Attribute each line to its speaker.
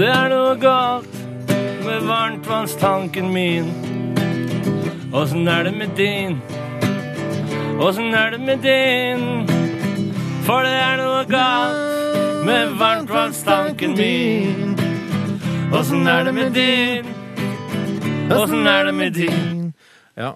Speaker 1: Det er noe galt med varmtvannstanken min. Åssen er det med din? Åssen er det med din? For det er noe galt med varmtvannstanken min. Åssen er det med din? Åssen er det med din? Ja.